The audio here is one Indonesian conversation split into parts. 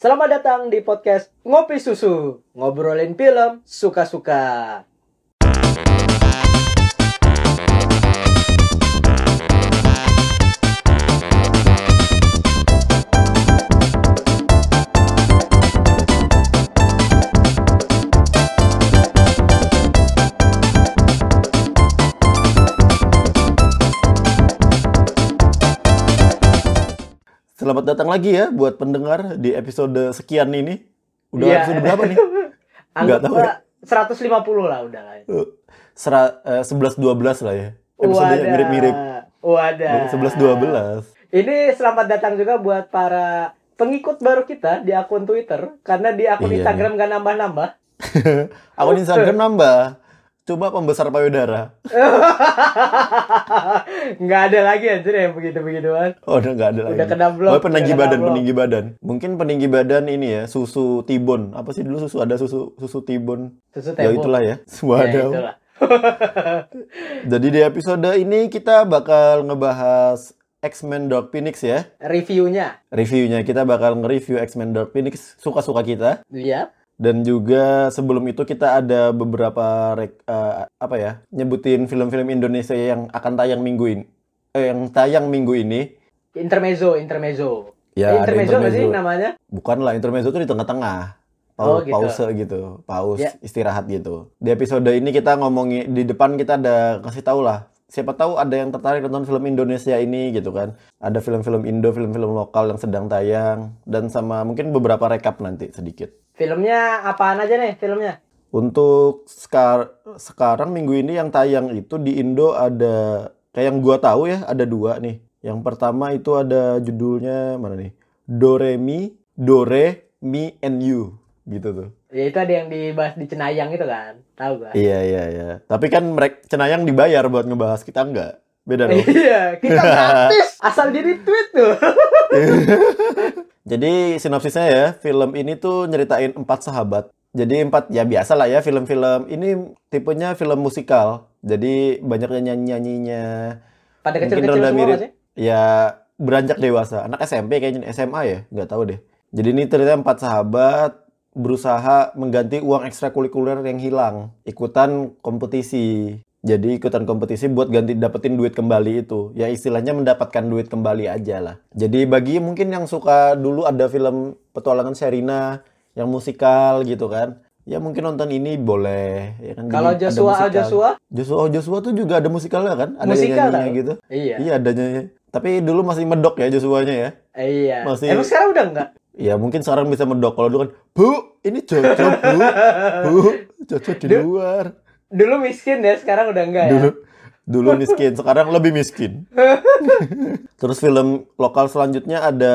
Selamat datang di podcast Ngopi Susu. Ngobrolin film suka-suka. Selamat datang lagi ya buat pendengar di episode sekian ini. Udah Iya. episode berapa nih? Anggap tahu ya. 150 lah udah lah. Eh, Sera, eh, 11-12 lah ya. Episodenya Wadah. mirip-mirip. Wadah. 11-12. Ini selamat datang juga buat para pengikut baru kita di akun Twitter karena di akun Iya, Instagram gak nambah-nambah. Akun Instagram nambah. Coba pembesar payudara. Nggak ada lagi anjir yang begitu-begituan. Oh, udah nggak ada lagi. Udah kena blok, Oh, peninggi badan, blok. peninggi badan. Mungkin peninggi badan ini ya, susu tibon. Apa sih dulu susu ada susu susu tibon? Susu Ya tempo. itulah ya. Ya, Waduh. itulah. Jadi di episode ini kita bakal ngebahas X-Men Dark Phoenix ya. Reviewnya. reviewnya kita bakal nge-review X-Men Dark Phoenix suka-suka kita Iya. Dan juga sebelum itu kita ada beberapa rek- eh, apa ya nyebutin film-film Indonesia yang akan tayang minggu ini eh, yang tayang minggu ini Intermezzo, intermezzo. ya ada intermezzo nggak sih intermezzo namanya? bukan lah intermezzo itu di tengah-tengah Oh, Pau- gitu. pause gitu pause Ya. istirahat gitu di episode ini kita ngomongin di depan kita ada kasih tahu lah siapa tahu ada yang tertarik nonton film Indonesia ini gitu kan ada film-film Indo film-film lokal yang sedang tayang dan sama mungkin beberapa rekap nanti sedikit Filmnya apaan aja nih filmnya? Untuk sekar- sekarang minggu ini yang tayang itu di Indo ada kayak yang gua tahu ya ada dua nih. Yang pertama itu ada judulnya mana nih? Do Re Mi, Do Re Mi and You gitu tuh. Ya itu ada yang dibahas di Cenayang itu kan. Tahu gak? Iya iya iya. Tapi kan mereka Cenayang dibayar buat ngebahas kita enggak. Beda dong. Iya, kita gratis. Asal di retweet tuh. Jadi sinopsisnya ya, film ini tuh nyeritain empat sahabat. Jadi empat ya biasa lah ya film-film ini tipenya film musikal. Jadi banyaknya nyanyi-nyanyinya. Pada kecil-kecil semua mirip. sih? Ya beranjak dewasa. Anak SMP kayaknya SMA ya, nggak tahu deh. Jadi ini cerita empat sahabat berusaha mengganti uang ekstrakurikuler yang hilang. Ikutan kompetisi. Jadi ikutan kompetisi buat ganti dapetin duit kembali itu. Ya istilahnya mendapatkan duit kembali aja lah. Jadi bagi mungkin yang suka dulu ada film Petualangan Sherina yang musikal gitu kan. Ya mungkin nonton ini boleh. Ya kan, Kalau Jadi ada Joshua musikal. Joshua, Joshua Joshua tuh juga ada musikalnya kan? Ada Musikal nyanyinya gitu. iya. Iya adanya. Tapi dulu masih medok ya Joshua-nya ya. Iya. Masih- Emang sekarang udah enggak? Ya mungkin sekarang bisa medok. Kalau dulu kan, Bu, ini Jojo, Bu. Bu, Jojo di luar. Dulu miskin ya, sekarang udah enggak ya. Dulu dulu miskin, sekarang lebih miskin. Terus film lokal selanjutnya ada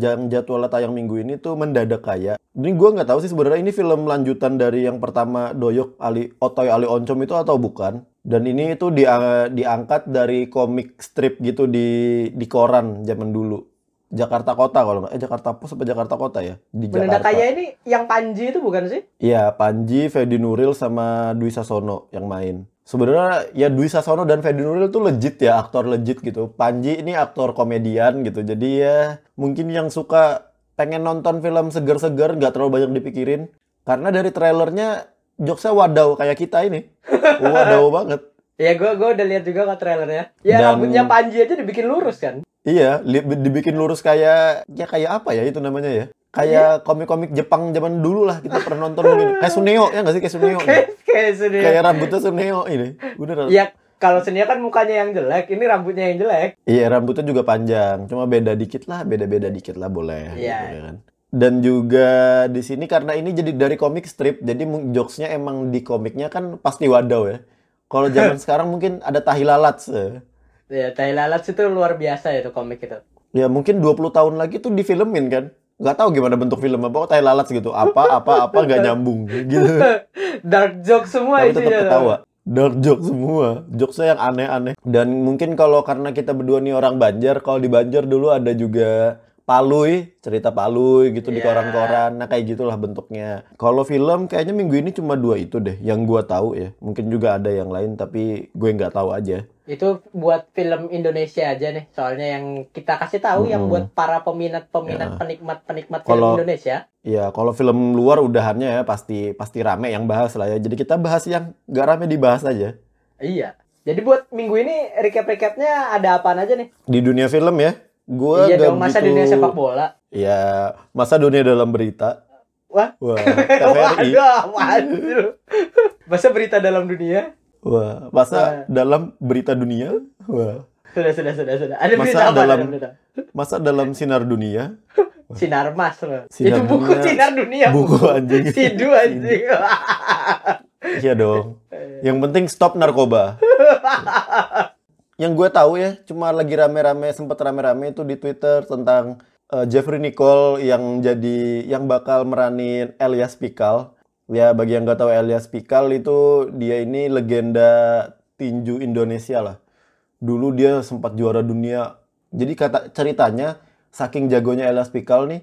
yang jadwalnya tayang minggu ini tuh Mendadak Kaya. Ini gua nggak tahu sih sebenarnya ini film lanjutan dari yang pertama Doyok Ali Otoy Ali Oncom itu atau bukan. Dan ini itu dia- diangkat dari komik strip gitu di di koran zaman dulu. Jakarta Kota kalau nggak, eh Jakarta Pos apa Jakarta Kota ya? Di Mendadak Jakarta. kaya ini yang Panji itu bukan sih? Iya, Panji, Fedi Nuril sama Dwi Sasono yang main. Sebenarnya ya Dwi Sasono dan Fedi Nuril tuh legit ya, aktor legit gitu. Panji ini aktor komedian gitu. Jadi ya mungkin yang suka pengen nonton film seger-seger nggak terlalu banyak dipikirin. Karena dari trailernya jokesnya wadaw kayak kita ini. Wadaw banget. Ya gue gua udah lihat juga kok trailernya. Ya Dan- rambutnya Panji aja dibikin lurus kan. Iya, dibikin lurus kayak ya kayak apa ya itu namanya ya? Kayak komik-komik Jepang zaman dulu lah kita pernah nonton mungkin. Kayak Suneo ya nggak sih kayak Suneo? Kayak kayak sedih. kayak rambutnya Suneo ini. Ya kalau senia kan mukanya yang jelek, ini rambutnya yang jelek. Iya, rambutnya juga panjang. Cuma beda dikit lah, beda-beda dikit lah boleh. Iya. gitu kan. Dan juga di sini karena ini jadi dari komik strip, jadi jokesnya emang di komiknya kan pasti wadaw ya. Kalau zaman sekarang mungkin ada tahi lalat. se. Ya, Tai Lalat itu luar biasa ya itu komik itu. Ya mungkin 20 tahun lagi tuh difilmin kan. Nggak tahu gimana bentuk film apa, oh, tahi lalat gitu. Apa, apa, apa nggak nyambung gitu. Dark joke semua Tapi tetap ketawa. Dark joke semua. Jokesnya yang aneh-aneh. Dan mungkin kalau karena kita berdua nih orang Banjar, kalau di Banjar dulu ada juga Paluy, cerita Paluy gitu di Iya. koran-koran. Nah, kayak gitulah bentuknya. Kalau film kayaknya minggu ini cuma dua itu deh yang gua tahu ya. Mungkin juga ada yang lain tapi gue nggak tahu aja. Itu buat film Indonesia aja nih. Soalnya yang kita kasih tahu yang Mm-mm. buat para peminat-peminat Ya. penikmat-penikmat film Kalau- Indonesia. Ya, kalau film luar udahannya ya pasti pasti rame yang bahas lah ya. Jadi kita bahas yang nggak rame dibahas aja. Iya. Jadi buat minggu ini recap-recapnya ada apaan aja nih? Di dunia film ya, gua iya dong, masa begitu- dunia sepak bola. Ya, masa dunia dalam berita. Wah. Wah, TVRI. Waduh? Masa berita dalam dunia? Wah, masa dalam berita dunia? Wah, Sudah, sudah, sudah, sudah. Ada Masa berita apa? dalam- berita? masa dalam sinar dunia? Sinar Mas loh. Sinar Itu buku Dunia. Sinar Dunia. Buku anjing. Sidu anjing. Iya dong. Yang penting stop narkoba. Yang gue tahu ya, cuma lagi rame-rame, sempet rame-rame itu di Twitter tentang eh, Jeffrey Nicole yang jadi, yang bakal meranin Elias Pikal. Ya, bagi yang nggak tahu Elias Pikal itu dia ini legenda tinju Indonesia lah. Dulu dia sempat juara dunia. Jadi kata ceritanya, saking jagonya Elias Pikal nih,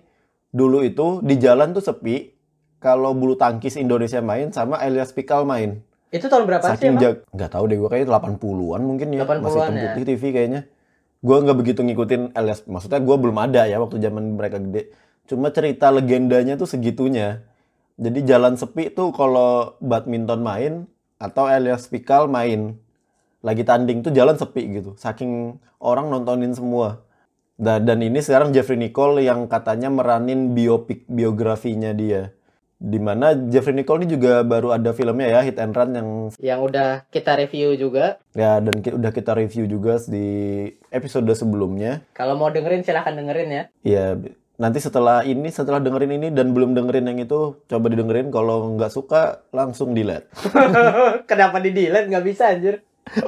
dulu itu di jalan tuh sepi. Kalau bulu tangkis Indonesia main sama Elias Pikal main. Itu tahun berapa sih Saking emang? jag nggak tahu deh gue kayaknya 80-an mungkin ya 80-an masih hitam ya. TV kayaknya. Gue nggak begitu ngikutin Elias, maksudnya gue belum ada ya waktu zaman mereka gede. Cuma cerita legendanya tuh segitunya. Jadi jalan sepi tuh kalau badminton main atau Elias Pikal main lagi tanding tuh jalan sepi gitu. Saking orang nontonin semua. Da- Dan ini sekarang Jeffrey Nicole yang katanya meranin biopik biografinya dia. Di mana Jeffrey Nicole ini juga baru ada filmnya ya Hit and Run yang Yang udah kita review juga. ya dan ki- udah kita review juga di episode sebelumnya. Kalau mau dengerin silahkan dengerin ya. Ya b- nanti setelah ini setelah dengerin ini dan belum dengerin yang itu coba didengerin kalau nggak suka langsung delete. Kenapa di delete nggak bisa anjir?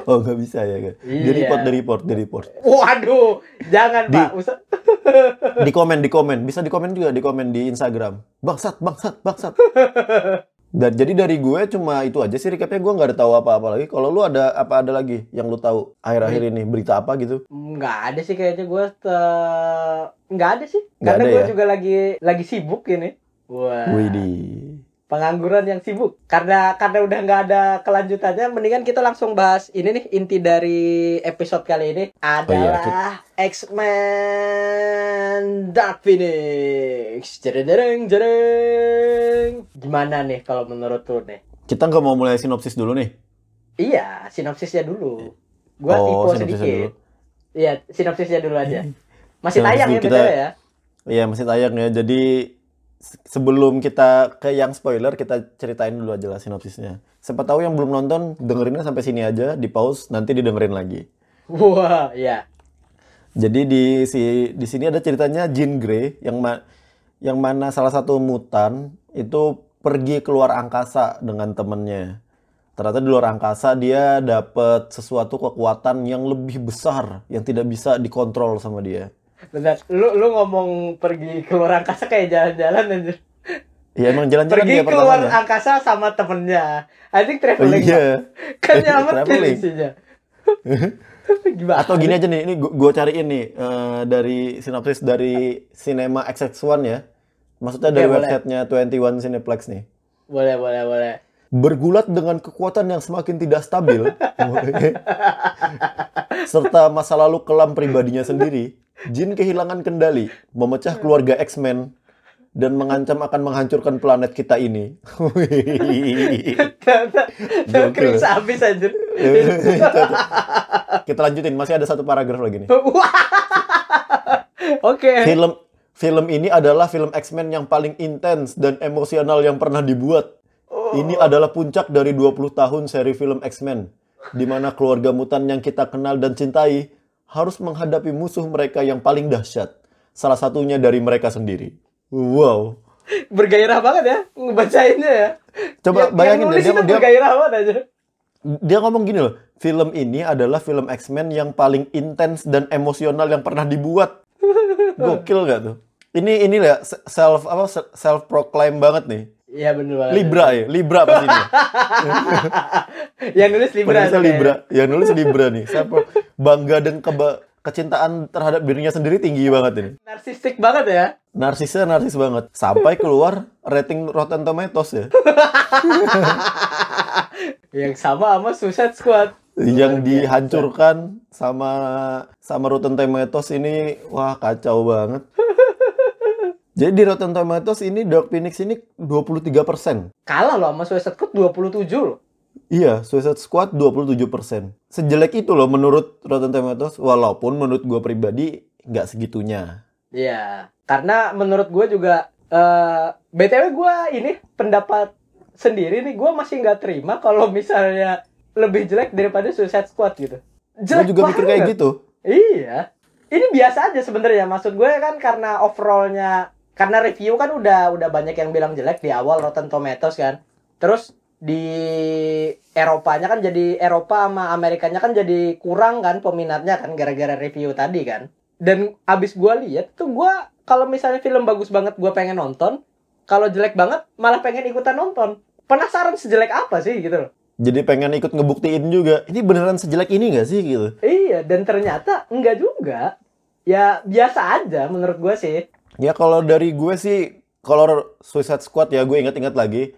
Oh nggak bisa ya kan? Di Iya. report, di report, di report. Waduh, jangan Di- Pak. Usah. Di komen, di komen. Bisa di komen juga, di komen di Instagram. Bangsat, bangsat, bangsat. Dan jadi dari gue cuma itu aja sih recapnya gue nggak ada tahu apa-apa lagi. Kalau lu ada apa ada lagi yang lu tahu akhir-akhir ini berita apa gitu? Nggak ada sih kayaknya gue nggak ada sih. Nggak Karena ada gue ya? juga lagi lagi sibuk ini. Wah. Widih. Pengangguran yang sibuk. Karena karena udah nggak ada kelanjutannya, mendingan kita langsung bahas ini nih inti dari episode kali ini iya, adalah X-Men Dark Phoenix. Jereng jereng. Gimana nih kalau menurut lu nih? Kita nggak mau mulai sinopsis dulu nih. Iya, sinopsisnya dulu. Gua Oh, tipe sinopsisnya sedikit. Iya, sinopsisnya dulu aja. Masih Sinopsis tayang ya kita- ya. Iya masih tayang ya. Jadi sebelum kita ke yang spoiler kita ceritain dulu aja lah sinopsisnya. Siapa tahu yang belum nonton dengerinnya sampai sini aja, di pause nanti didengerin lagi. Wah, iya. Jadi di si di sini ada ceritanya Jean Grey yang ma- yang mana salah satu mutan itu pergi keluar angkasa dengan temennya. Ternyata di luar angkasa dia dapat sesuatu kekuatan yang lebih besar yang tidak bisa dikontrol sama dia. Bentar, lu lu ngomong pergi keluar angkasa kayak jalan-jalan anjir. Ya emang jalan-jalan Pergi dia keluar pertamanya. angkasa sama temennya. Anjing Oh, traveling. iya. Pak. Kan Traveling. isinya. Gimana? Atau gini aja nih, ini gue cariin nih eh, dari sinopsis dari Cinema XX1 ya. Maksudnya Oke, dari boleh. websitenya 21 Cineplex nih. Boleh, boleh, boleh. Bergulat dengan kekuatan yang semakin tidak stabil, serta masa lalu kelam pribadinya sendiri, Jin kehilangan kendali, memecah keluarga X-Men, dan mengancam akan menghancurkan planet kita ini. Kering habis anjir. Kita lanjutin, masih ada satu paragraf lagi nih. Oke. Film film ini adalah film X-Men yang paling intens dan emosional yang pernah dibuat. Ini adalah puncak dari 20 tahun seri film X-Men, di mana keluarga mutan yang kita kenal dan cintai harus menghadapi musuh mereka yang paling dahsyat. Salah satunya dari mereka sendiri. Wow. Bergairah banget ya ngebacainnya ya. Coba Yang- bayangin yang dia, dia, bergairah banget aja. dia ngomong gini loh, film ini adalah film X-Men yang paling intens dan emosional yang pernah dibuat. Gokil gak tuh? Ini ini ya self apa self proclaim banget nih. Iya bener banget. Libra ya, Libra pasti ini. yang nulis Libra. Penulisnya Libra, ya nulis Libra nih. Saya pro- bangga dan keba kecintaan terhadap dirinya sendiri tinggi banget ini. Narsistik banget ya. Narsisnya narsis banget. Sampai keluar rating Rotten Tomatoes ya. Yang sama sama Suicide Squad. yang Luar biasa. dihancurkan sama sama Rotten Tomatoes ini wah kacau banget. Jadi di Rotten Tomatoes ini Dark Phoenix ini 23%. Kalah loh sama Suicide Squad 27 loh. Iya, Suicide Squad 27%. Sejelek itu loh menurut Rotten Tomatoes, walaupun menurut gue pribadi nggak segitunya. Iya, karena menurut gue juga eh btw gue ini pendapat sendiri nih gue masih nggak terima kalau misalnya lebih jelek daripada Suicide Squad gitu. Gue juga mikir kayak banget. gitu. Iya, ini biasa aja sebenarnya. Maksud gue kan karena overallnya, karena review kan udah udah banyak yang bilang jelek di awal Rotten Tomatoes kan. Terus di Eropanya kan jadi Eropa sama Amerikanya kan jadi kurang kan peminatnya kan gara-gara review tadi kan. Dan abis gue lihat tuh gue kalau misalnya film bagus banget gue pengen nonton, kalau jelek banget malah pengen ikutan nonton. Penasaran sejelek apa sih gitu loh. Jadi pengen ikut ngebuktiin juga, ini beneran sejelek ini nggak sih gitu. Iya, dan ternyata enggak juga. Ya biasa aja menurut gue sih. Ya kalau dari gue sih, kalau Suicide Squad ya gue inget-inget lagi.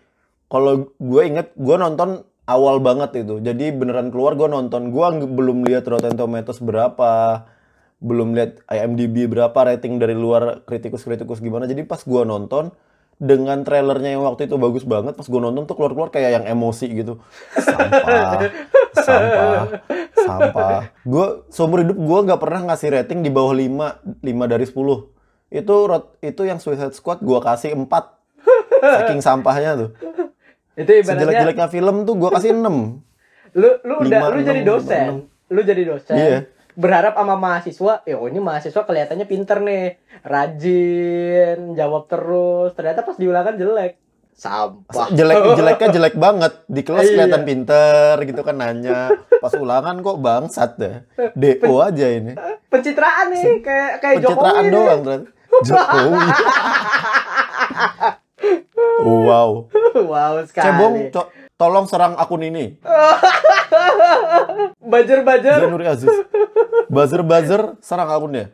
Kalau gue inget, gue nonton awal banget itu. Jadi beneran keluar gue nonton. Gue belum lihat Rotten Tomatoes berapa, belum lihat IMDb berapa rating dari luar kritikus-kritikus gimana. Jadi pas gue nonton dengan trailernya yang waktu itu bagus banget, pas gue nonton tuh keluar-keluar kayak yang emosi gitu. Sampah, sampah, sampah. Gue seumur hidup gue nggak pernah ngasih rating di bawah 5, 5 dari 10 itu itu yang Suicide Squad gua kasih 4 saking sampahnya tuh Itu ibaratnya sejelek-jeleknya film tuh gua kasih 6 lu lu udah lu jadi enam, dosen. enam. Lu jadi dosen. Iya. Berharap sama mahasiswa, ya oh ini mahasiswa kelihatannya pinter nih, rajin, jawab terus. Ternyata pas diulangan jelek. Sampah. jelek jeleknya jelek banget di kelas Iya. kelihatan pinter gitu kan nanya pas ulangan kok bangsat deh DO aja ini Pencitraan nih kayak kayak Jokowi. pencitraan doang ternyata Jokowi wow wow sekali. cebong co- tolong serang akun ini Bajer-bajer. Zanuri Aziz buzzer serang akunnya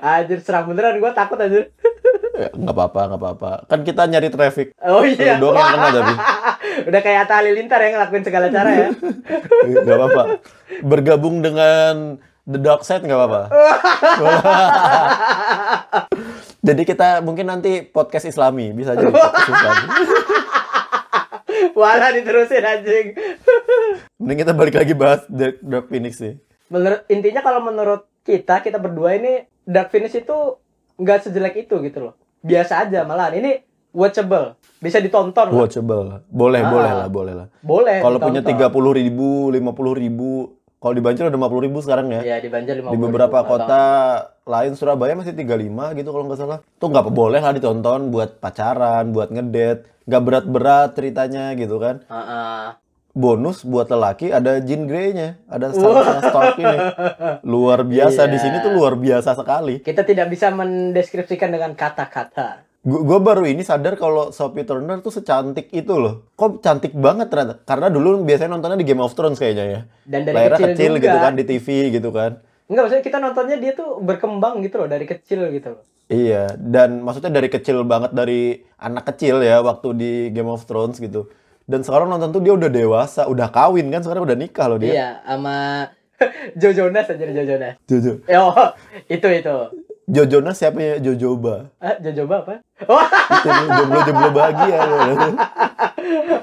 Anjir serang beneran gua takut anjir. Ya, nggak apa-apa, nggak apa-apa. Kan kita nyari traffic. Oh iya. Lu doang yang kena tapi. Udah kayak Atta Halilintar ya ngelakuin segala cara ya. Nggak apa-apa. Bergabung dengan The Dark Side nggak apa-apa. Jadi kita mungkin nanti podcast Islami bisa jadi podcast Islami. Walah diterusin anjing. Mending kita balik lagi bahas Dark, Dark Phoenix sih. Menurut intinya kalau menurut kita kita berdua ini Dark Phoenix itu nggak sejelek itu gitu loh. Biasa aja malahan. Ini watchable, bisa ditonton. lah. Watchable. Boleh, Ah. boleh lah, boleh lah. Boleh. Kalau punya ditonton. 30 ribu, 50 ribu, kalau di Banjar udah 50 ribu sekarang ya. Iya di Banjar 50 Di beberapa kota lain Surabaya masih 35 gitu kalau nggak salah. Tuh nggak boleh lah ditonton buat pacaran, buat ngedate. Nggak berat-berat ceritanya gitu kan. Bonus buat lelaki ada Jean Grey-nya, ada Sansa Stark ini. Luar biasa di Iya. sini tuh luar biasa sekali. Kita tidak bisa mendeskripsikan dengan kata-kata. Gue baru ini sadar kalau Sophie Turner tuh secantik itu loh. Kok cantik banget ternyata. Karena dulu biasanya nontonnya di Game of Thrones kayaknya ya. Dan dari Layarnya kecil, kecil juga. gitu kan di TV gitu kan. Enggak maksudnya kita nontonnya dia tuh berkembang gitu loh dari kecil gitu loh. Iya, dan maksudnya dari kecil banget dari anak kecil ya waktu di Game of Thrones gitu. Dan sekarang nonton tuh dia udah dewasa, udah kawin kan sekarang udah nikah loh dia. Iya, sama Joe Jonas aja Joe Jonas. Jojo. Oh, itu itu. Joe Jonas siapa ya? Jojoba. Ah, Jojoba apa? Oh, Itu nih, jomblo-jomblo bahagia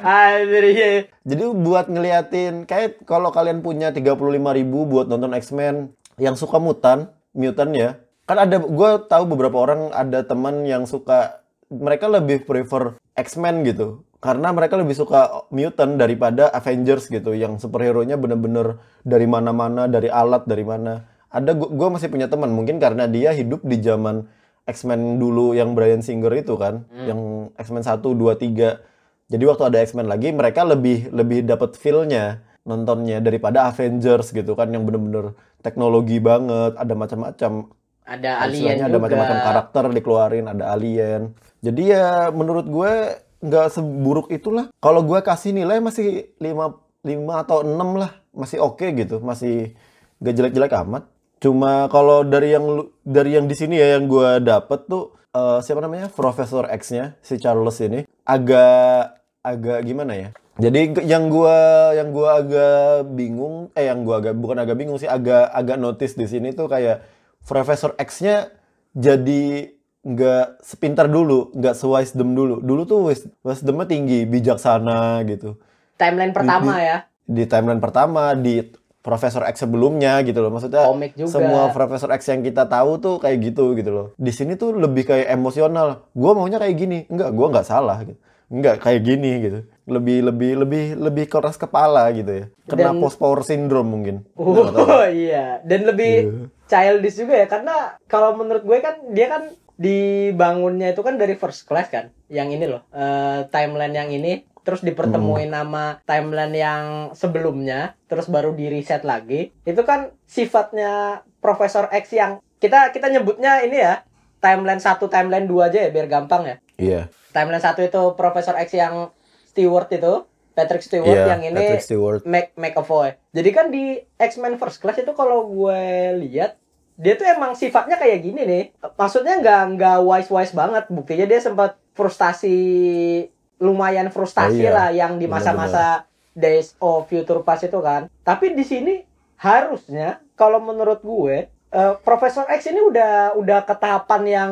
anjir iya. Jadi buat ngeliatin kayak kalau kalian punya 35.000 ribu buat nonton X-Men yang suka mutan, mutant ya. Kan ada gue tahu beberapa orang ada teman yang suka mereka lebih prefer X-Men gitu. Karena mereka lebih suka mutant daripada Avengers gitu yang superhero-nya bener-bener dari mana-mana, dari alat, dari mana. Ada gue masih punya teman mungkin karena dia hidup di zaman X-Men dulu yang Bryan Singer itu kan, yang X-Men 1 2 3. Jadi waktu ada X-Men lagi mereka lebih lebih dapat feel-nya nontonnya daripada Avengers gitu kan yang bener-bener teknologi banget, ada macam-macam. Ada alien juga. ada macam-macam karakter dikeluarin, ada alien. Jadi ya menurut gue nggak seburuk itulah. Kalau gue kasih nilai masih 5 5 atau 6 lah, masih oke gitu, masih gak jelek-jelek amat. Cuma kalau dari yang dari yang di sini ya yang gua dapet tuh eh, siapa namanya Profesor X-nya si Charles ini agak agak gimana ya? Jadi yang gua yang gua agak bingung eh yang gua agak bukan agak bingung sih agak agak notice di sini tuh kayak Profesor X-nya jadi nggak sepintar dulu, nggak sewisdom dulu. Dulu tuh wis- wisdomnya tinggi, bijaksana gitu Timeline pertama ya. di timeline pertama di Profesor X sebelumnya gitu loh. Maksudnya Komik juga. semua Profesor X yang kita tahu tuh kayak gitu gitu loh. Di sini tuh lebih kayak emosional. Gue maunya kayak gini. Enggak gue nggak salah gitu. Enggak kayak gini gitu. Lebih lebih lebih lebih keras kepala gitu ya. Kena Dan- post power syndrome mungkin. Oh iya, dan lebih Iya. childish juga ya. Karena kalau menurut gue kan dia kan dibangunnya itu kan dari first class kan. Yang ini loh, eh, timeline yang ini terus dipertemuin Hmm. nama timeline yang sebelumnya, terus baru di reset lagi. Itu kan sifatnya Profesor X yang kita kita nyebutnya ini ya, timeline 1, timeline 2 aja ya biar gampang ya. iya Timeline 1 itu Profesor X yang Stewart itu, Patrick Stewart iya yang ini Patrick Stewart Mac McAvoy. Jadi kan di X-Men First Class itu kalau gue lihat dia tuh emang sifatnya kayak gini nih. Maksudnya nggak nggak wise wise banget. Buktinya dia sempat frustasi lumayan frustasi Oh, iya. lah yang di masa-masa Days of Future Past itu kan. Tapi di sini harusnya kalau menurut gue eh, Profesor X ini udah udah ke tahapan yang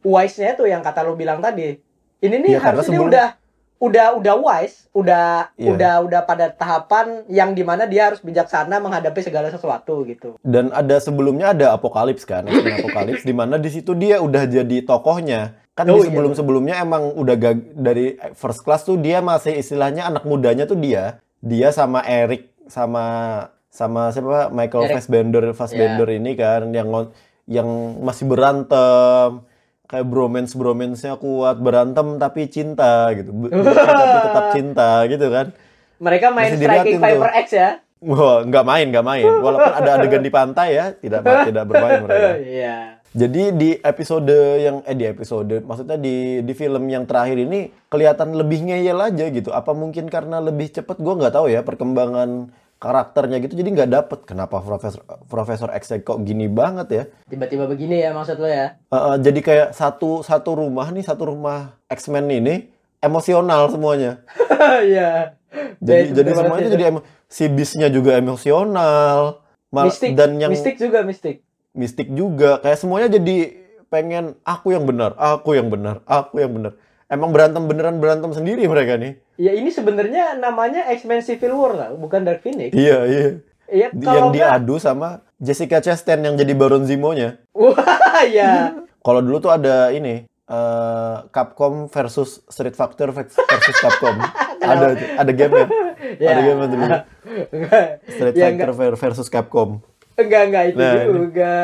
wise-nya itu yang kata lu bilang tadi. Ini nih karena harusnya dia sebelum- udah udah udah wise, udah Iya. udah udah pada tahapan yang di mana dia harus bijaksana menghadapi segala sesuatu gitu. dan ada sebelumnya ada Apokalips kan Apokalips di mana di situ dia udah jadi tokohnya kan Oh, di iya, sebelum sebelumnya emang udah gag- dari first class tuh dia masih istilahnya anak mudanya tuh dia dia sama Eric sama sama siapa Michael Eric. Fassbender Fassbender ini kan yang yang masih berantem kayak bromance bromance nya kuat berantem tapi cinta gitu tapi tetap cinta gitu kan Mereka main Masih Striking. Viper X ya. Wah, nggak main, nggak main. Walaupun ada adegan di pantai ya, tidak tidak bermain mereka. Iya. Jadi di episode yang eh di episode, maksudnya di di film yang terakhir ini kelihatan lebih ngeyel aja gitu. Apa mungkin karena lebih cepet? Gue nggak tahu ya perkembangan karakternya gitu. Jadi nggak dapet kenapa Profesor Profesor X kok gini banget ya. Tiba-tiba begini ya maksud lo ya. Eh, eh, jadi kayak satu satu rumah nih, satu rumah X-Men ini emosional semuanya. Iya. Jadi Ya, itu jadi semuanya tuh jadi emo- si bisnya juga emosional. Mal- mistik dan yang mistik juga mistik. Mistik juga kayak semuanya jadi pengen aku yang benar, aku yang benar, aku yang benar. Emang berantem beneran berantem sendiri mereka nih. Ya ini sebenarnya namanya X-Men Civil War lah, bukan Dark Phoenix. Iya, iya. Iya Di- kalau yang diadu sama Jessica Chastain yang jadi Baron Zemo-nya. Wah, ya. Kalau dulu tuh ada ini eh, Capcom versus Street Fighter versus Capcom. ada ada game-nya. Ya. Ada game. Enggak. Street Ya, Fighter ver- versus Capcom. Enggak, enggak itu Nah, ini. juga.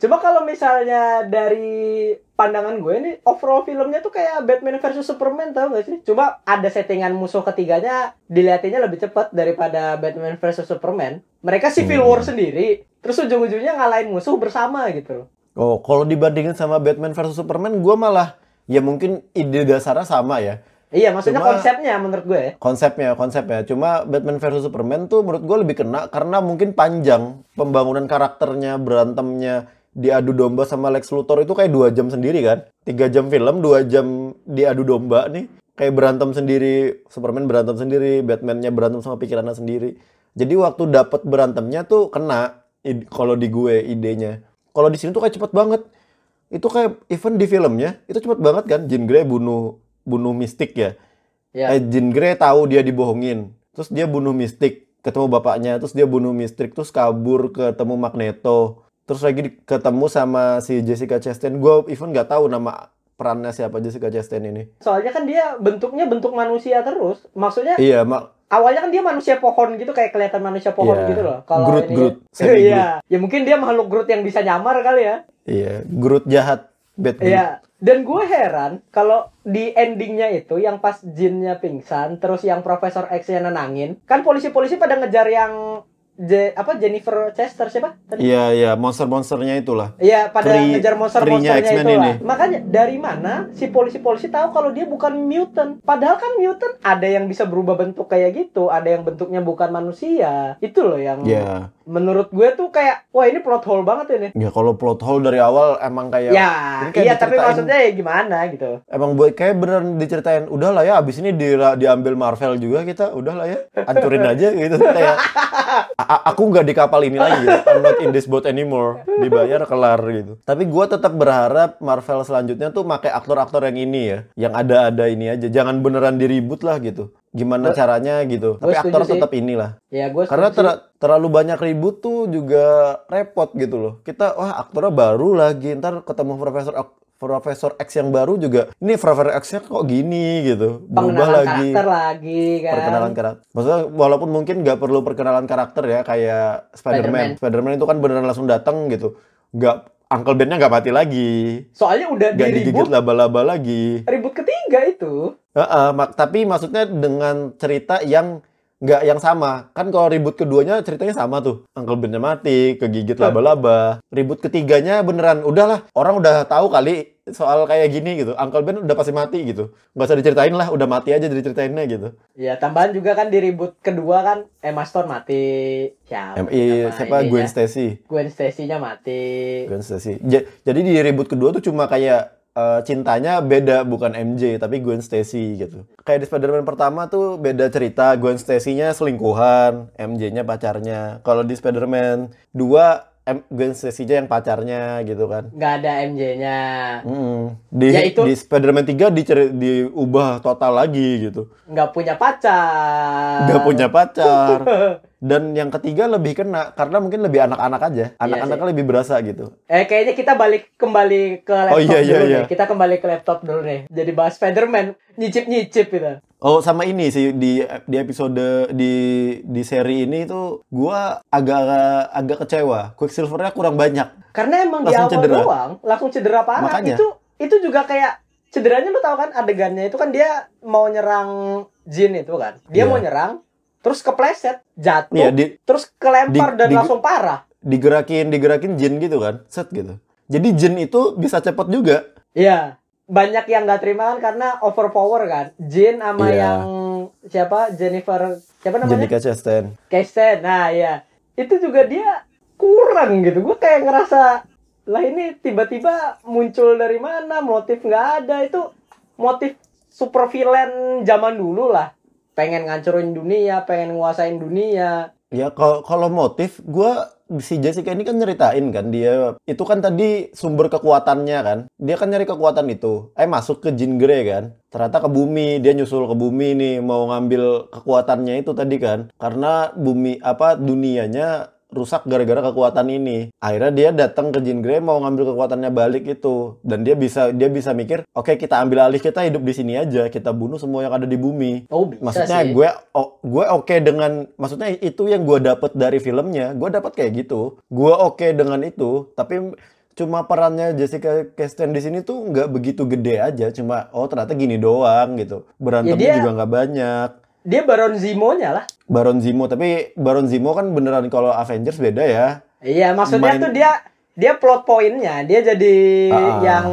Cuma kalau misalnya dari pandangan gue nih, overall filmnya tuh kayak Batman versus Superman tau gak sih? Cuma ada settingan musuh ketiganya dilihatinnya lebih cepat daripada Batman versus Superman. Mereka Civil Hmm. War sendiri, terus ujung-ujungnya ngalahin musuh bersama gitu. Oh, kalau dibandingin sama Batman versus Superman, gua malah ya mungkin ide dasarnya sama ya. Iya, maksudnya Cuma- konsepnya menurut gue. konsepnya konsepnya. Cuma Batman versus Superman tuh menurut gue lebih kena karena mungkin panjang pembangunan karakternya berantemnya diadu domba sama Lex Luthor itu kayak dua jam sendiri kan? Tiga jam film dua jam diadu domba nih. Kayak berantem sendiri Superman berantem sendiri Batman-nya berantem sama pikirannya sendiri. Jadi waktu dapet berantemnya tuh kena kalau di gue idenya. Kalau di sini tuh kayak cepet banget. Itu kayak even di filmnya itu cepet banget kan? Jean Grey bunuh bunuh mistik ya Ya. Eh, Jean Grey tahu dia dibohongin. Terus dia bunuh Mystic, ketemu bapaknya, terus dia bunuh Mystic, terus kabur ketemu Magneto. Terus lagi ketemu sama si Jessica Chastain. Gue even nggak tahu nama perannya siapa Jessica Chastain ini. Soalnya kan dia bentuknya bentuk manusia terus. Maksudnya Iya, mak awalnya kan dia manusia pohon gitu kayak kelihatan manusia pohon Iya. gitu loh. Kalau Groot, ini Groot, semi Iya. Ya mungkin dia makhluk Groot yang bisa nyamar kali ya. iya, Groot jahat, bad Groot. Iya. Dan gue heran kalau di endingnya itu yang pas Jinnya pingsan, terus yang Profesor X-nya nenangin, kan polisi-polisi pada ngejar yang Je- apa Jennifer Chester siapa? Iya, iya, monster-monsternya itulah. Iya, pada Kri- ngejar monster-monsternya X-Men itu lah. ini. Makanya dari mana si polisi-polisi tahu kalau dia bukan mutant? Padahal kan mutant ada yang bisa berubah bentuk kayak gitu, ada yang bentuknya bukan manusia. Itu loh yang Ya, menurut gue tuh kayak wah ini plot hole banget ini. ya kalau plot hole dari awal emang kayak Ya, kayak iya tapi maksudnya ya gimana gitu. Emang buat kayak beneran diceritain udahlah ya abis ini di, diambil Marvel juga kita udahlah ya hancurin aja gitu kayak "A- a- aku nggak di kapal ini lagi. Gitu. I'm not in this boat anymore. Dibayar kelar gitu. Tapi gua tetap berharap Marvel selanjutnya tuh pakai aktor-aktor yang ini ya. Yang ada-ada ini aja. Jangan beneran diribut lah gitu. Gimana Gua- caranya gitu. tapi aktor sih. tetap inilah. Ya gue karena ter- terlalu banyak ribut tuh juga repot gitu loh. Kita wah aktornya baru lagi. Ntar ketemu profesor Profesor X yang baru juga ini Profesor X-nya kok gini? gitu. Berubah lagi. karakter lagi kan. perkenalan karakter maksudnya walaupun mungkin nggak perlu perkenalan karakter ya kayak Spider-Man. Spider-Man. Spider-Man itu kan beneran langsung datang gitu. Nggak Uncle Ben-nya nggak mati lagi. Soalnya udah nggak digigit laba-laba lagi. ribut ketiga itu. Heeh, mak- tapi maksudnya dengan cerita yang nggak yang sama. Kan kalau ribut keduanya ceritanya sama tuh. Uncle Ben-nya mati, kegigit laba-laba. Ribut ketiganya beneran udahlah, orang udah tahu kali soal kayak gini gitu. Uncle Ben udah pasti mati gitu. Nggak usah diceritain lah, udah mati aja diceritainnya gitu. Ya tambahan juga kan di ribut kedua kan Emma Stone mati. Siapa? Nama siapa? Gwen Stacy. Gwen Stacy-nya mati. Gwen Stacy. Ja- jadi di ribut kedua tuh cuma kayak eh, cintanya beda bukan MJ tapi Gwen Stacy gitu. Kayak di Spider-Man pertama tuh beda cerita, Gwen Stacy-nya selingkuhan, MJ-nya pacarnya. Kalau di Spider-Man 2 M- Gwen Stacy-nya yang pacarnya gitu kan. Nggak ada MJ-nya. Mm. Di, Ya, itu- di Spider-Man 3 diceri- diubah total lagi gitu. Nggak punya pacar. Gak punya pacar. Dan yang ketiga lebih kena karena mungkin lebih anak-anak aja. Anak-anaknya lebih berasa gitu. Eh kayaknya kita balik kembali ke laptop Oh, iya, iya, dulu iya. nih. Kita kembali ke laptop dulu nih. Jadi bahas Spider-Man nyicip-nyicip gitu. Oh sama ini sih di di episode di di seri ini tuh gua agak agak kecewa. Quicksilvernya kurang banyak. Karena emang Langsung di awal cedera. doang langsung cedera parah. Makanya. Itu itu juga kayak cederanya lu tahu kan adegannya itu kan dia mau nyerang Jin itu kan. Iya. Dia mau nyerang terus kepleset, jatuh, Iya di terus kelempar di- dan di- langsung parah. digerakin digerakin jin gitu kan, set gitu. Jadi jin itu bisa cepet juga. Iya. Banyak yang nggak terima kan karena overpower kan. Jin sama Iya. yang siapa Jennifer siapa namanya? Jenica Chastain. Kristen. Nah, iya. Itu juga dia kurang gitu. Gue kayak ngerasa lah ini tiba-tiba muncul dari mana? Motif nggak ada. Itu motif super villain zaman dulu lah. Pengen ngancurin dunia, pengen nguasain dunia. Ya kalau kalau motif gua si Jessica ini kan nyeritain kan dia itu kan tadi sumber kekuatannya kan. Dia kan nyari kekuatan itu. Eh masuk ke Jean Grey kan. Ternyata ke bumi, dia nyusul ke bumi nih mau ngambil kekuatannya itu tadi kan. Karena bumi apa dunianya rusak gara-gara kekuatan ini. Akhirnya dia datang ke Jean Grey mau ngambil kekuatannya balik itu dan dia bisa dia bisa mikir, oke kita ambil alih kita hidup di sini aja, kita bunuh semua yang ada di bumi. Oh, bisa Maksudnya sih. gue o- gue oke dengan maksudnya itu yang gue dapet dari filmnya, gue dapat kayak gitu. Gue oke dengan itu, tapi cuma perannya Jessica Chastain di sini tuh nggak begitu gede aja, cuma oh ternyata gini doang gitu. Berantemnya Ya, dia- juga nggak banyak. Dia Baron Zemo-nya lah. Baron Zemo, tapi Baron Zemo kan beneran kalau Avengers beda ya. Iya, maksudnya Main- tuh dia dia plot pointnya dia jadi Ah. yang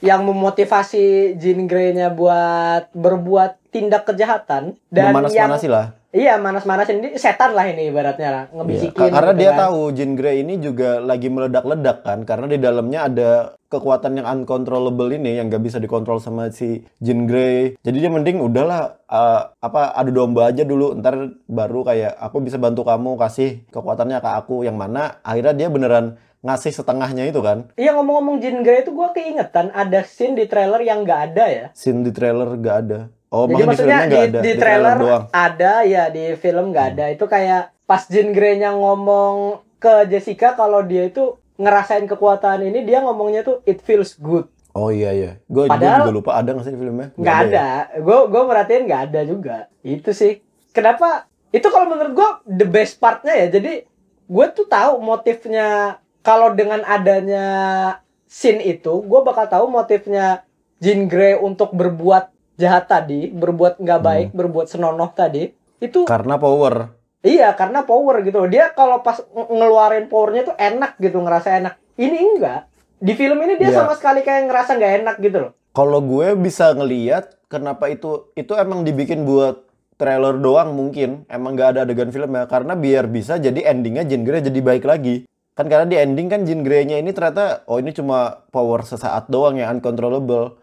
yang memotivasi Jean Grey-nya buat berbuat tindak kejahatan dan yang Memanas-manasi lah. iya manas-manasin ini setan lah ini ibaratnya lah Iya, ngebisikin karena gitu dia kan. tahu Jean Grey ini juga lagi meledak-ledak kan karena di dalamnya ada kekuatan yang uncontrollable ini yang gak bisa dikontrol sama si Jean Grey. Jadi dia mending udahlah eh, apa adu domba aja dulu ntar baru kayak aku bisa bantu kamu kasih kekuatannya ke aku yang mana akhirnya dia beneran ngasih setengahnya itu kan. Iya ngomong-ngomong Jean Grey itu gua keingetan ada scene di trailer yang nggak ada ya. Scene di trailer gak ada. Oh, Jadi maksudnya di di, ada. di trailer doang. Hmm. ada ya di film nggak ada. Itu kayak pas Jean Grey-nya ngomong ke Jessica kalau dia itu ngerasain kekuatan ini dia ngomongnya tuh it feels good. Oh iya iya. Gue Padahal- juga lupa ada nggak sih filmnya? nggak ya? ada. Gue gue merhatiin nggak ada juga. Itu sih. Kenapa? Itu kalau menurut gue the best partnya ya. Jadi gue tuh tahu motifnya kalau dengan adanya scene itu, gue bakal tahu motifnya Jean Grey untuk berbuat jahat tadi, berbuat nggak baik, berbuat senonoh tadi. Itu Karena power. Iya, karena power gitu. Dia kalau pas ng- ngeluarin powernya tuh enak gitu, ngerasa enak. Ini enggak. Di film ini dia Iya. sama sekali kayak ngerasa nggak enak gitu loh. Kalau gue bisa ngeliat kenapa itu itu emang dibikin buat trailer doang mungkin emang gak ada adegan filmnya karena biar bisa jadi endingnya Jean Grey jadi baik lagi kan karena di ending kan Jean Grey-nya ini ternyata oh ini cuma power sesaat doang yang uncontrollable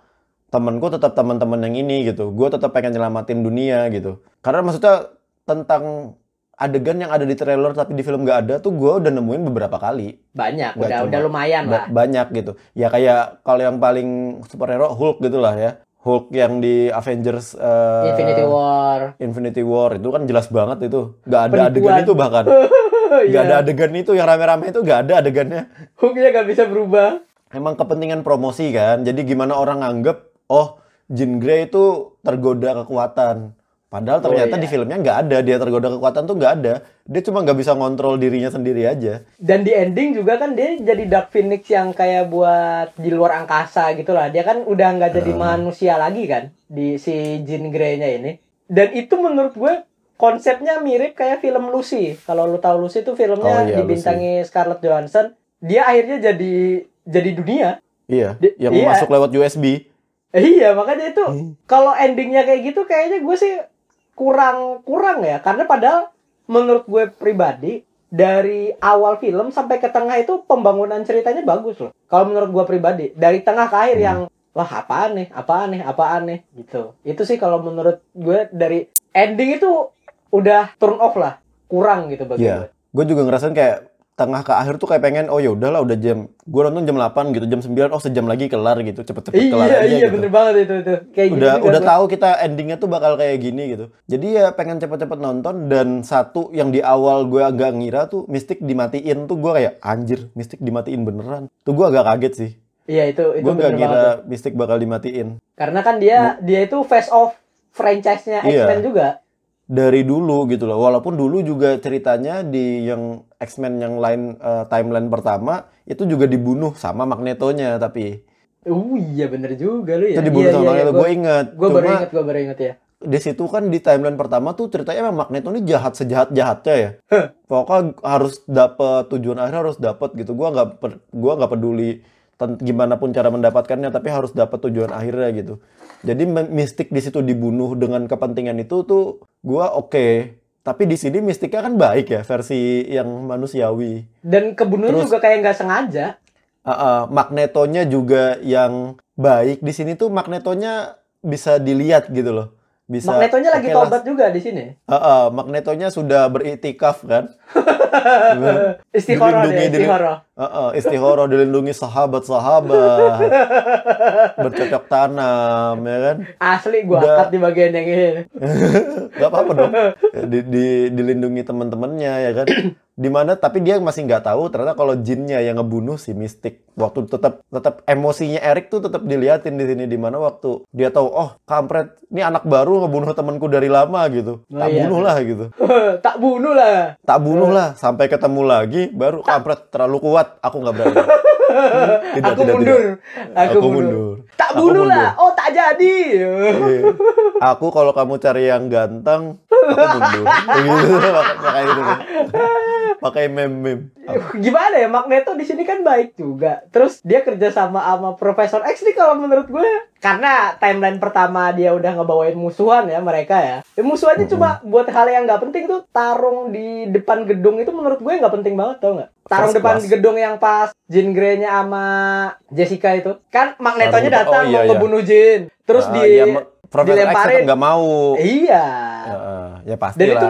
temenku tetap teman-teman yang ini gitu gue tetap pengen nyelamatin dunia gitu karena maksudnya tentang adegan yang ada di trailer tapi di film gak ada tuh gue udah nemuin beberapa kali Banyak, Nggak udah cuma. udah lumayan lah. banyak gitu. Ya kayak kalau yang paling superhero Hulk gitu lah ya. Hulk yang di Avengers eh, Infinity War. Infinity War itu kan jelas banget itu. Gak ada Penipuan. adegan itu bahkan. Gak Iya. ada adegan itu yang rame-rame itu gak ada adegannya. Hooknya nggak bisa berubah. Emang kepentingan promosi kan. Jadi gimana orang nganggep oh Jean Grey itu tergoda kekuatan. Padahal Oh, ternyata iya. di filmnya nggak ada dia tergoda kekuatan tuh nggak ada. Dia cuma nggak bisa ngontrol dirinya sendiri aja. Dan di ending juga kan dia jadi Dark Phoenix yang kayak buat di luar angkasa gitu lah. Dia kan udah nggak jadi Hmm. manusia lagi kan di si Jean Grey-nya ini. Dan itu menurut gue konsepnya mirip kayak film Lucy. Kalau lu tahu Lucy itu filmnya Oh, iya, dibintangi Scarlett Johansson. Dia akhirnya jadi jadi dunia. Iya, Di- yang iya. masuk lewat USB. Eh, iya makanya itu Hmm. kalau endingnya kayak gitu kayaknya gue sih kurang kurang ya. Karena padahal menurut gue pribadi dari awal film sampai ke tengah itu pembangunan ceritanya bagus loh. Kalau menurut gue pribadi dari tengah ke akhir Hmm. yang wah apaan nih? Apaan nih? Apaan nih? gitu. Itu sih kalau menurut gue dari ending itu udah turn off lah. Kurang gitu bagi gue. Iya. Gue juga ngerasain kayak tengah ke akhir tuh kayak pengen oh ya udahlah udah jam gue nonton jam 8 gitu jam 9 oh sejam lagi kelar gitu cepet-cepet kelar iya aja iya gitu. bener banget itu itu kayak gitu udah juga udah tahu kita endingnya tuh bakal kayak gini gitu jadi ya pengen cepet-cepet nonton dan satu yang di awal gue agak ngira tuh Mystic dimatiin tuh gue kayak anjir Mystic dimatiin beneran tuh gue agak kaget sih iya itu itu gue nggak tuh. Mystic bakal dimatiin Karena kan dia dia itu face off franchise-nya Iya. X-Men juga. Dari dulu gitu loh. Walaupun dulu juga ceritanya di yang X-Men yang lain eh, timeline pertama itu juga dibunuh sama Magnetonya tapi Uh iya bener juga lu ya. itu dibunuh iya, sama iya, Magneto Gue gue inget gue baru inget, gue baru inget ya. di situ kan di timeline pertama tuh ceritanya emang Magneto ini jahat sejahat jahatnya ya pokoknya harus dapet tujuan akhir harus dapet gitu. Gua nggak gua nggak peduli gimana pun cara mendapatkannya tapi harus dapat tujuan akhirnya gitu. Jadi mistik di situ dibunuh dengan kepentingan itu tuh gua oke tapi di sini mistiknya kan baik ya versi yang manusiawi. Dan kebunuhan Terus- juga kayak nggak sengaja. Ah, ah, magnetonya juga yang baik. Di sini tuh magnetonya bisa dilihat gitu loh bisa Magnetonya lagi tobat juga di sini. Heeh, Magnetonya sudah beriktikaf kan? Istihoro Dilindungi, deh, dilin- istihoro. Heeh, istihoro dilindungi sahabat-sahabat. Bercocok tanam ya kan? Asli gue Udah. angkat di bagian yang ini. Gak apa-apa dong. Di, di- dilindungi teman-temannya ya kan? Di mana tapi dia masih nggak tahu ternyata kalau jinnya yang ngebunuh si Mystic. Waktu tetap tetap emosinya Eric tuh tetap diliatin di sini di mana waktu dia tahu oh kampret ini anak baru ngebunuh temanku dari lama gitu. Oh, Tak iya. bunuh lah gitu. tak bunuh lah. tak bunuh lah sampai ketemu lagi baru kampret terlalu kuat aku nggak berani tidak, aku tidak, mundur. tidak. Aku, Aku mundur. mundur. Tak Aku bunuh lah. Oh tak jadi. Iya. aku kalau kamu cari yang ganteng aku mundur begitu pakai itu pakai meme Gimana ya Magneto di sini kan baik juga. Terus dia kerja sama sama Profesor X nih kalau menurut gue karena timeline pertama dia udah ngebawain musuhan ya mereka ya. Ya, musuhannya cuma buat hal yang nggak penting tuh tarung di depan gedung itu menurut gue nggak penting banget tau nggak? Tarung First depan class. gedung yang pas Jean Grey-nya sama Jessica itu kan Magnetonya Tarung- datang oh, iya, mau iya. ngebunuh Jean. Terus Ah, di ya, ma- Profesor X dilemparin. tetap nggak mau iya. Ya, ya pasti Dan itu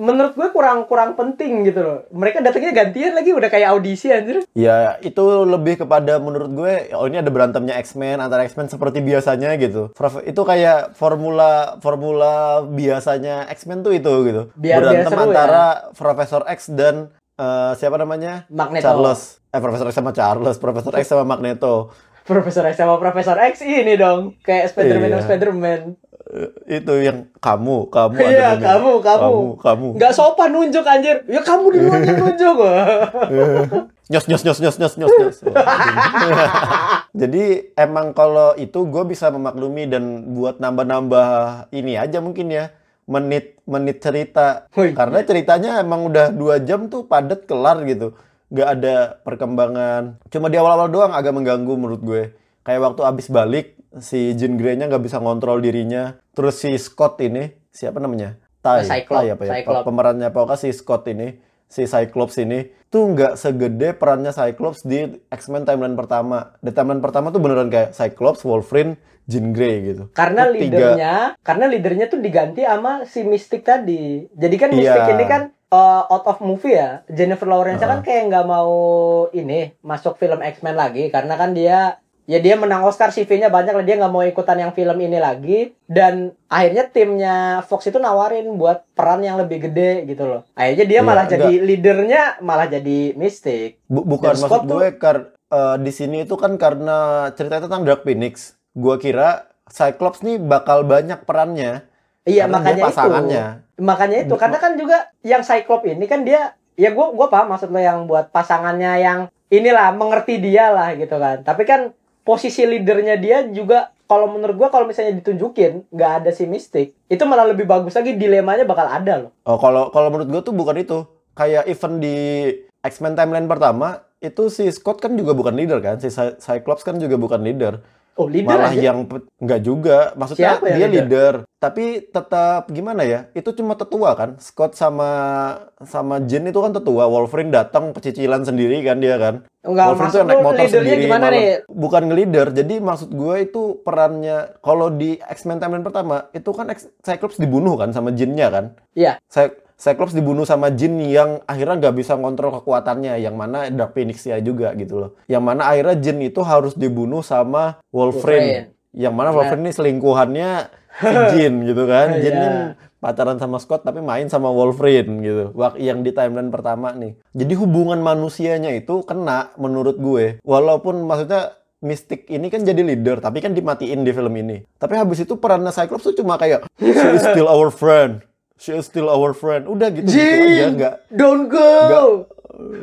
menurut gue kurang kurang penting gitu loh. Mereka datangnya gantian lagi udah kayak audisi anjir. Ya, itu lebih kepada menurut gue, oh ini ada berantemnya X-Men antara X-Men seperti biasanya gitu. Prof- Itu kayak formula formula biasanya X-Men tuh itu gitu. Biar- biar Berantem ya. antara Profesor X dan eh, siapa namanya? Magneto. Charles. Eh Profesor X sama Charles, Profesor X sama Magneto. Profesor X sama Profesor X ini dong kayak Spiderman Iya. Spiderman Eh, itu yang kamu, kamu Iya, kamu, kamu. kamu, kamu. nggak sopan nunjuk anjir ya kamu duluan yang nunjuk nyos nyos nyos nyos nyos nyos nyos. Jadi emang kalau itu gue bisa memaklumi dan buat nambah-nambah ini aja mungkin ya. menit menit cerita Wih. karena ceritanya emang udah dua jam tuh padat kelar gitu nggak ada perkembangan. Cuma di awal-awal doang agak mengganggu menurut gue. Kayak waktu abis balik si Jean Grey-nya nggak bisa ngontrol dirinya. Terus si Scott ini siapa namanya? Tai, Cyclops, Tai apa ya? Cyclops. pemerannya pokoknya si Scott ini si Cyclops ini tuh nggak segede perannya Cyclops di X-Men timeline pertama. Di timeline pertama tuh beneran kayak Cyclops Wolverine Jean Grey gitu. Karena Tuh tiga- leadernya, karena leadernya tuh diganti sama si Mystic tadi. Jadi kan Iya. Mystic ini kan uh, out of movie ya. Jennifer Lawrence kan kayak nggak mau ini masuk film X-Men lagi karena kan dia ya dia menang Oscar CV-nya banyak lah dia nggak mau ikutan yang film ini lagi dan akhirnya timnya Fox itu nawarin buat peran yang lebih gede gitu loh. Akhirnya dia Iya, malah enggak. jadi leadernya malah jadi Mystic. Bu- bukan Dan maksud tuh- gue kar eh, di sini itu kan karena ceritanya tentang Dark Phoenix. Gua kira Cyclops nih bakal banyak perannya. Iya Karena makanya pasangannya. itu. Makanya itu karena kan juga yang Cyclops ini kan dia ya gua gua paham maksud lo yang buat pasangannya yang inilah mengerti dia lah gitu kan. Tapi kan posisi leadernya dia juga kalau menurut gua kalau misalnya ditunjukin nggak ada si Mystic itu malah lebih bagus lagi dilemanya bakal ada loh. Oh, kalau kalau menurut gue tuh bukan itu. Kayak event di X-Men timeline pertama itu si Scott kan juga bukan leader kan, si Cy- Cyclops kan juga bukan leader. Oh leader Malah aja. yang nggak juga, maksudnya Siapa dia leader? leader. Tapi tetap gimana ya? Itu cuma tetua kan. Scott sama sama Jean itu kan tetua. Wolverine datang pecicilan sendiri kan dia kan. Enggak Wolverine maksud tuh naik motor sendiri gimana malah. nih? Bukan nge-leader. Jadi maksud gue itu perannya kalau di X-Men timeline pertama itu kan Cyclops dibunuh kan sama Jean-nya kan. Iya. Cy- Cyclops dibunuh sama Jin yang akhirnya nggak bisa kontrol kekuatannya, yang mana Dark Phoenix ya juga gitu loh. Yang mana akhirnya Jin itu harus dibunuh sama Wolverine. Yang mana Nah. Wolverine ini selingkuhannya si Jin gitu kan. Jin Iya. ini pacaran sama Scott tapi main sama Wolverine gitu. Wak yang di timeline pertama nih. Jadi hubungan manusianya itu kena menurut gue. Walaupun maksudnya Mystic ini kan jadi leader, tapi kan dimatiin di film ini. Tapi habis itu perannya Cyclops tuh cuma kayak she is still our friend. She is still our friend. Udah gitu, gitu aja, nggak don't go. Nggak.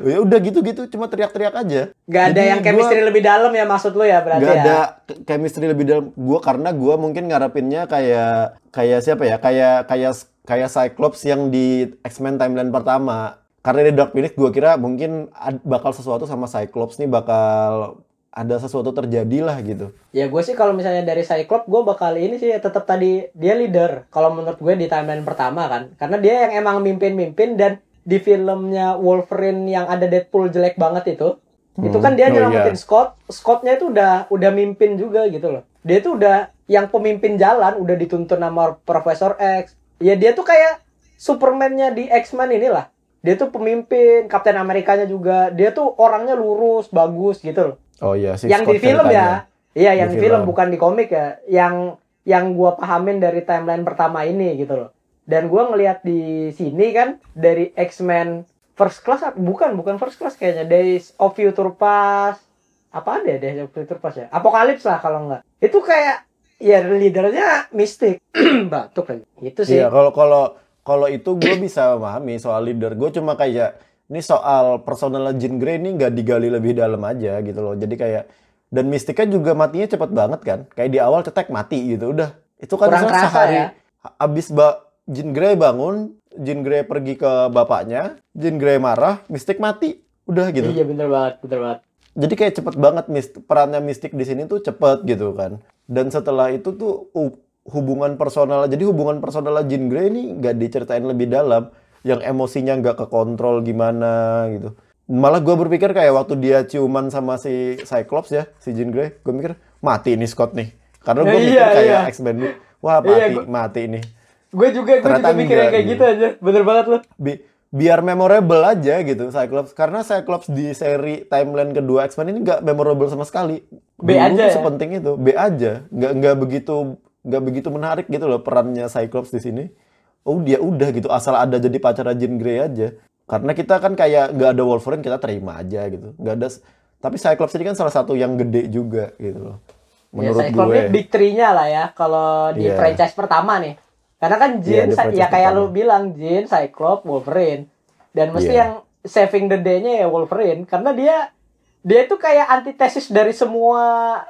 ya udah gitu-gitu cuma teriak-teriak aja. Gak ada Jadi yang gua- chemistry lebih dalam ya maksud lu ya berarti Gak ya. ada chemistry lebih dalam gua karena gua mungkin ngarepinnya kayak kayak siapa ya? Kayak kayak kayak Cyclops yang di X-Men timeline pertama. Karena di Dark Phoenix gua kira mungkin bakal sesuatu sama Cyclops nih bakal ada sesuatu terjadi lah gitu. Ya gue sih kalau misalnya dari Cyclops gue bakal ini sih tetap tadi dia leader. Kalau menurut gue di timeline pertama kan, karena dia yang emang mimpin-mimpin dan di filmnya Wolverine yang ada Deadpool jelek banget itu, itu kan dia Oh, nyelamatin iya. Scott. Scottnya itu udah udah mimpin juga gitu loh. Dia itu udah yang pemimpin jalan, udah dituntun sama Profesor X. Ya dia tuh kayak Superman-nya di X-Men inilah. Dia tuh pemimpin, Kapten Amerikanya juga. Dia tuh orangnya lurus, bagus gitu loh Oh iya si yang Scott di film ceritanya. ya iya yang Di di film film. bukan di komik ya. Yang yang gua pahamin dari timeline pertama ini gitu loh. Dan gua ngelihat di sini kan dari X-Men First Class bukan bukan First Class kayaknya. Days of Future Past. Apa ada ya Days of Future Past ya? Apokalips lah kalau enggak itu kayak ya leadernya Mystic batuk lagi. Itu sih. Iya, kalau kalau kalau itu gue bisa memahami soal leader. Gue cuma kayak ini soal personal Jean Grey ini nggak digali lebih dalam aja gitu loh. Jadi kayak dan Mystica juga matinya cepet banget kan. Kayak di awal cetek mati gitu. Udah. Itu kan Kurang kerasa sehari ya. abis ba Jean Grey bangun, Jean Grey pergi ke bapaknya, Jean Grey marah, Mystic mati. Udah gitu. iya bener banget bener banget Jadi kayak cepet banget Mist- perannya Mystic di sini tuh cepet gitu kan. Dan setelah itu tuh hu- hubungan personal, jadi hubungan personal Jean Grey ini nggak diceritain lebih dalam. Yang emosinya nggak kekontrol gimana gitu. Malah gue berpikir kayak waktu dia ciuman sama si Cyclops ya, si Jean Grey, gue mikir mati nih Scott nih. Karena gue Iya, mikir kayak iya. X-Men wah Iya, mati, gua- mati nih. gue juga gue Ternyata juga mikirnya kayak gitu. gitu aja bener banget loh Bi- biar memorable aja gitu Cyclops karena Cyclops di seri timeline kedua X-Men ini nggak memorable sama sekali B Dulu aja tuh ya? sepenting itu B aja nggak nggak begitu nggak begitu menarik gitu loh perannya Cyclops di sini oh dia udah gitu asal ada jadi pacar Jean Grey aja karena kita kan kayak nggak ada Wolverine kita terima aja gitu nggak ada tapi Cyclops ini kan salah satu yang gede juga gitu loh menurut ya, Cyclops gue ini big three-nya lah ya kalau di Iya. franchise pertama nih. Karena kan Iya, Jean, franchise ya kayak pertama. lu bilang Jean, Cyclops, Wolverine. Dan mesti Iya. yang saving the day-nya ya Wolverine karena dia dia itu kayak antitesis dari semua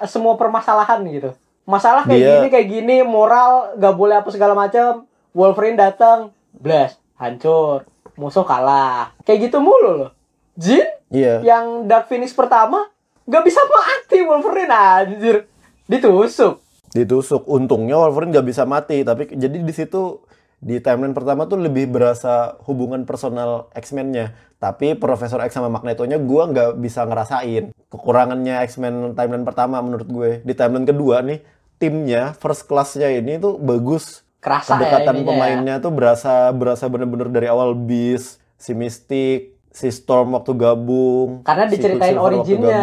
semua permasalahan gitu. Masalah kayak Dia- gini kayak gini, moral gak boleh apa segala macam. Wolverine datang, blast, hancur, musuh kalah. Kayak gitu mulu loh. Jin Iya. yang Dark Phoenix pertama nggak bisa mati Wolverine anjir. Ditusuk. Ditusuk. Untungnya Wolverine nggak bisa mati, tapi jadi di situ di timeline pertama tuh lebih berasa hubungan personal X-Men-nya. Tapi Profesor X sama Magneto-nya gua nggak bisa ngerasain. Kekurangannya X-Men timeline pertama menurut gue. Di timeline kedua nih, timnya first class-nya ini tuh bagus. Kerasa Kedekatan ya ininya ya. pemainnya tuh berasa berasa bener-bener dari awal Beast, si Mystic, si Storm waktu gabung. Karena si diceritain waktu originnya.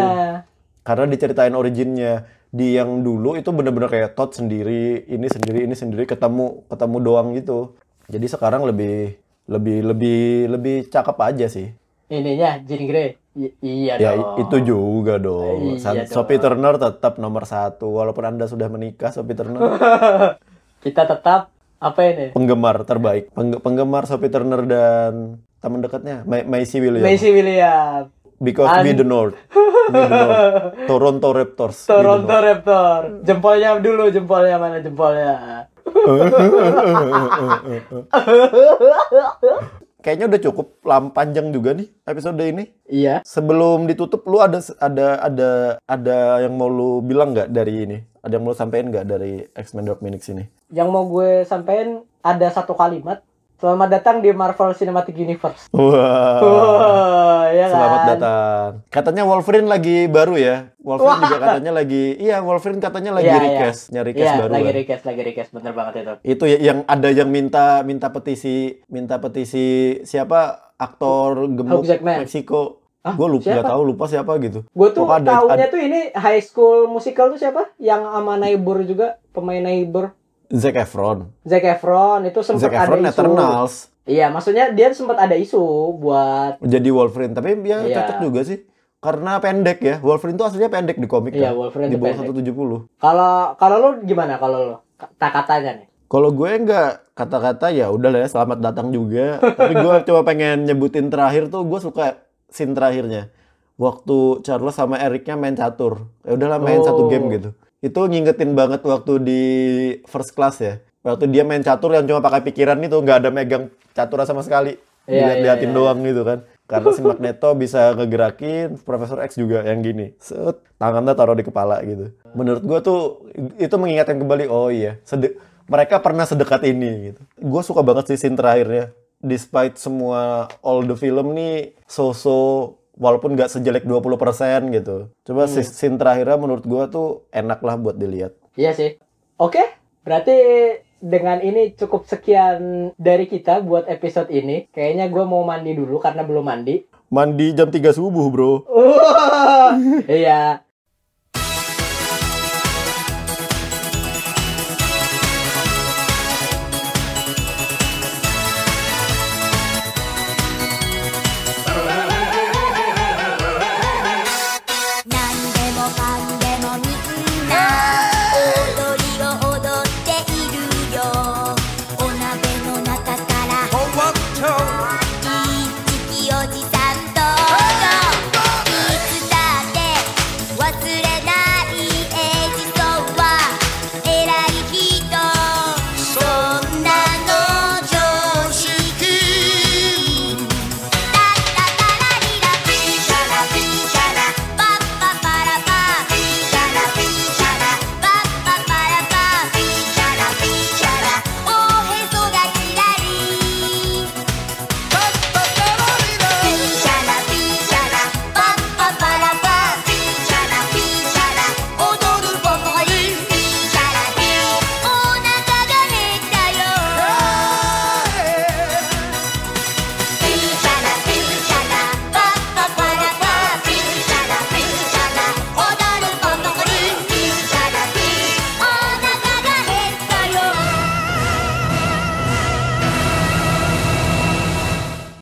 karena diceritain originnya di yang dulu itu bener-bener kayak Todd sendiri ini sendiri ini sendiri ketemu ketemu doang gitu jadi sekarang lebih lebih lebih lebih cakep aja sih Ininya Jean Grey. I- iya ya dong. itu juga dong Iya dong. Sophie Turner tetap nomor satu walaupun anda sudah menikah Sophie Turner Kita tetap apa ini? penggemar terbaik Pengge- penggemar Sophie Turner dan teman dekatnya Ma- Macy Williams Macy William. because we An- the North we the North Toronto Raptors Toronto North. Raptor. Jempolnya dulu, jempolnya mana jempolnya? Kayaknya udah cukup lam panjang juga nih episode ini. Iya. Sebelum ditutup, lu ada ada ada ada yang mau lu bilang nggak dari ini? Ada yang mau lu sampein nggak dari X-Men Dark Phoenix ini? Yang mau gue sampein ada satu kalimat. Selamat datang di Marvel Cinematic Universe. Wah. Wah, ya kan? Selamat datang. Katanya Wolverine lagi baru ya. Wolverine juga katanya lagi, iya Wolverine katanya lagi Iya, iya. request, nyari request Iya, baru. lagi kan. request, lagi request. Bener banget itu. Itu ya- yang ada yang minta minta petisi, minta petisi siapa aktor gemuk. Meksiko. Hah? Gue lupa Siapa? nggak tahu lupa siapa gitu. Gue tuh Pokoknya ada- taunya ada- tuh ini High School Musical tuh siapa? Yang sama Neighbor juga, pemain Neighbor. Zac Efron. Zac Efron itu sempat Zac ada Efron isu. Eternals. Iya, maksudnya dia sempat ada isu buat jadi Wolverine tapi ya Iya. cocok juga sih karena pendek ya Wolverine tuh aslinya pendek di komik Iya, kan Wolverine di bawah pendek. 170 kalau kalau lu gimana kalau lu kata-katanya nih? kalau gue nggak kata-kata ya udah lah ya selamat datang juga tapi gue coba pengen nyebutin terakhir tuh gue suka scene terakhirnya waktu Charles sama Ericnya main catur ya udahlah main Oh. satu game gitu itu ngingetin banget waktu di first class ya. Waktu dia main catur yang cuma pakai pikiran itu nggak ada megang catur sama sekali. Dilihat-lihatin iya, iya. doang gitu kan. Karena si Magneto bisa ngegerakin Profesor X juga yang gini. Set tangannya taruh di kepala gitu. Menurut gua tuh itu mengingatkan kembali oh iya sede- mereka pernah sedekat ini gitu. Gue suka banget sih scene terakhirnya. Despite semua all the film nih so-so walaupun nggak sejelek 20% gitu coba Hmm. scene terakhirnya menurut gua tuh enak lah buat dilihat Iya sih. Oke, berarti dengan ini cukup sekian dari kita buat episode ini. Kayaknya gue mau mandi dulu karena belum mandi. mandi jam 3 subuh bro iya.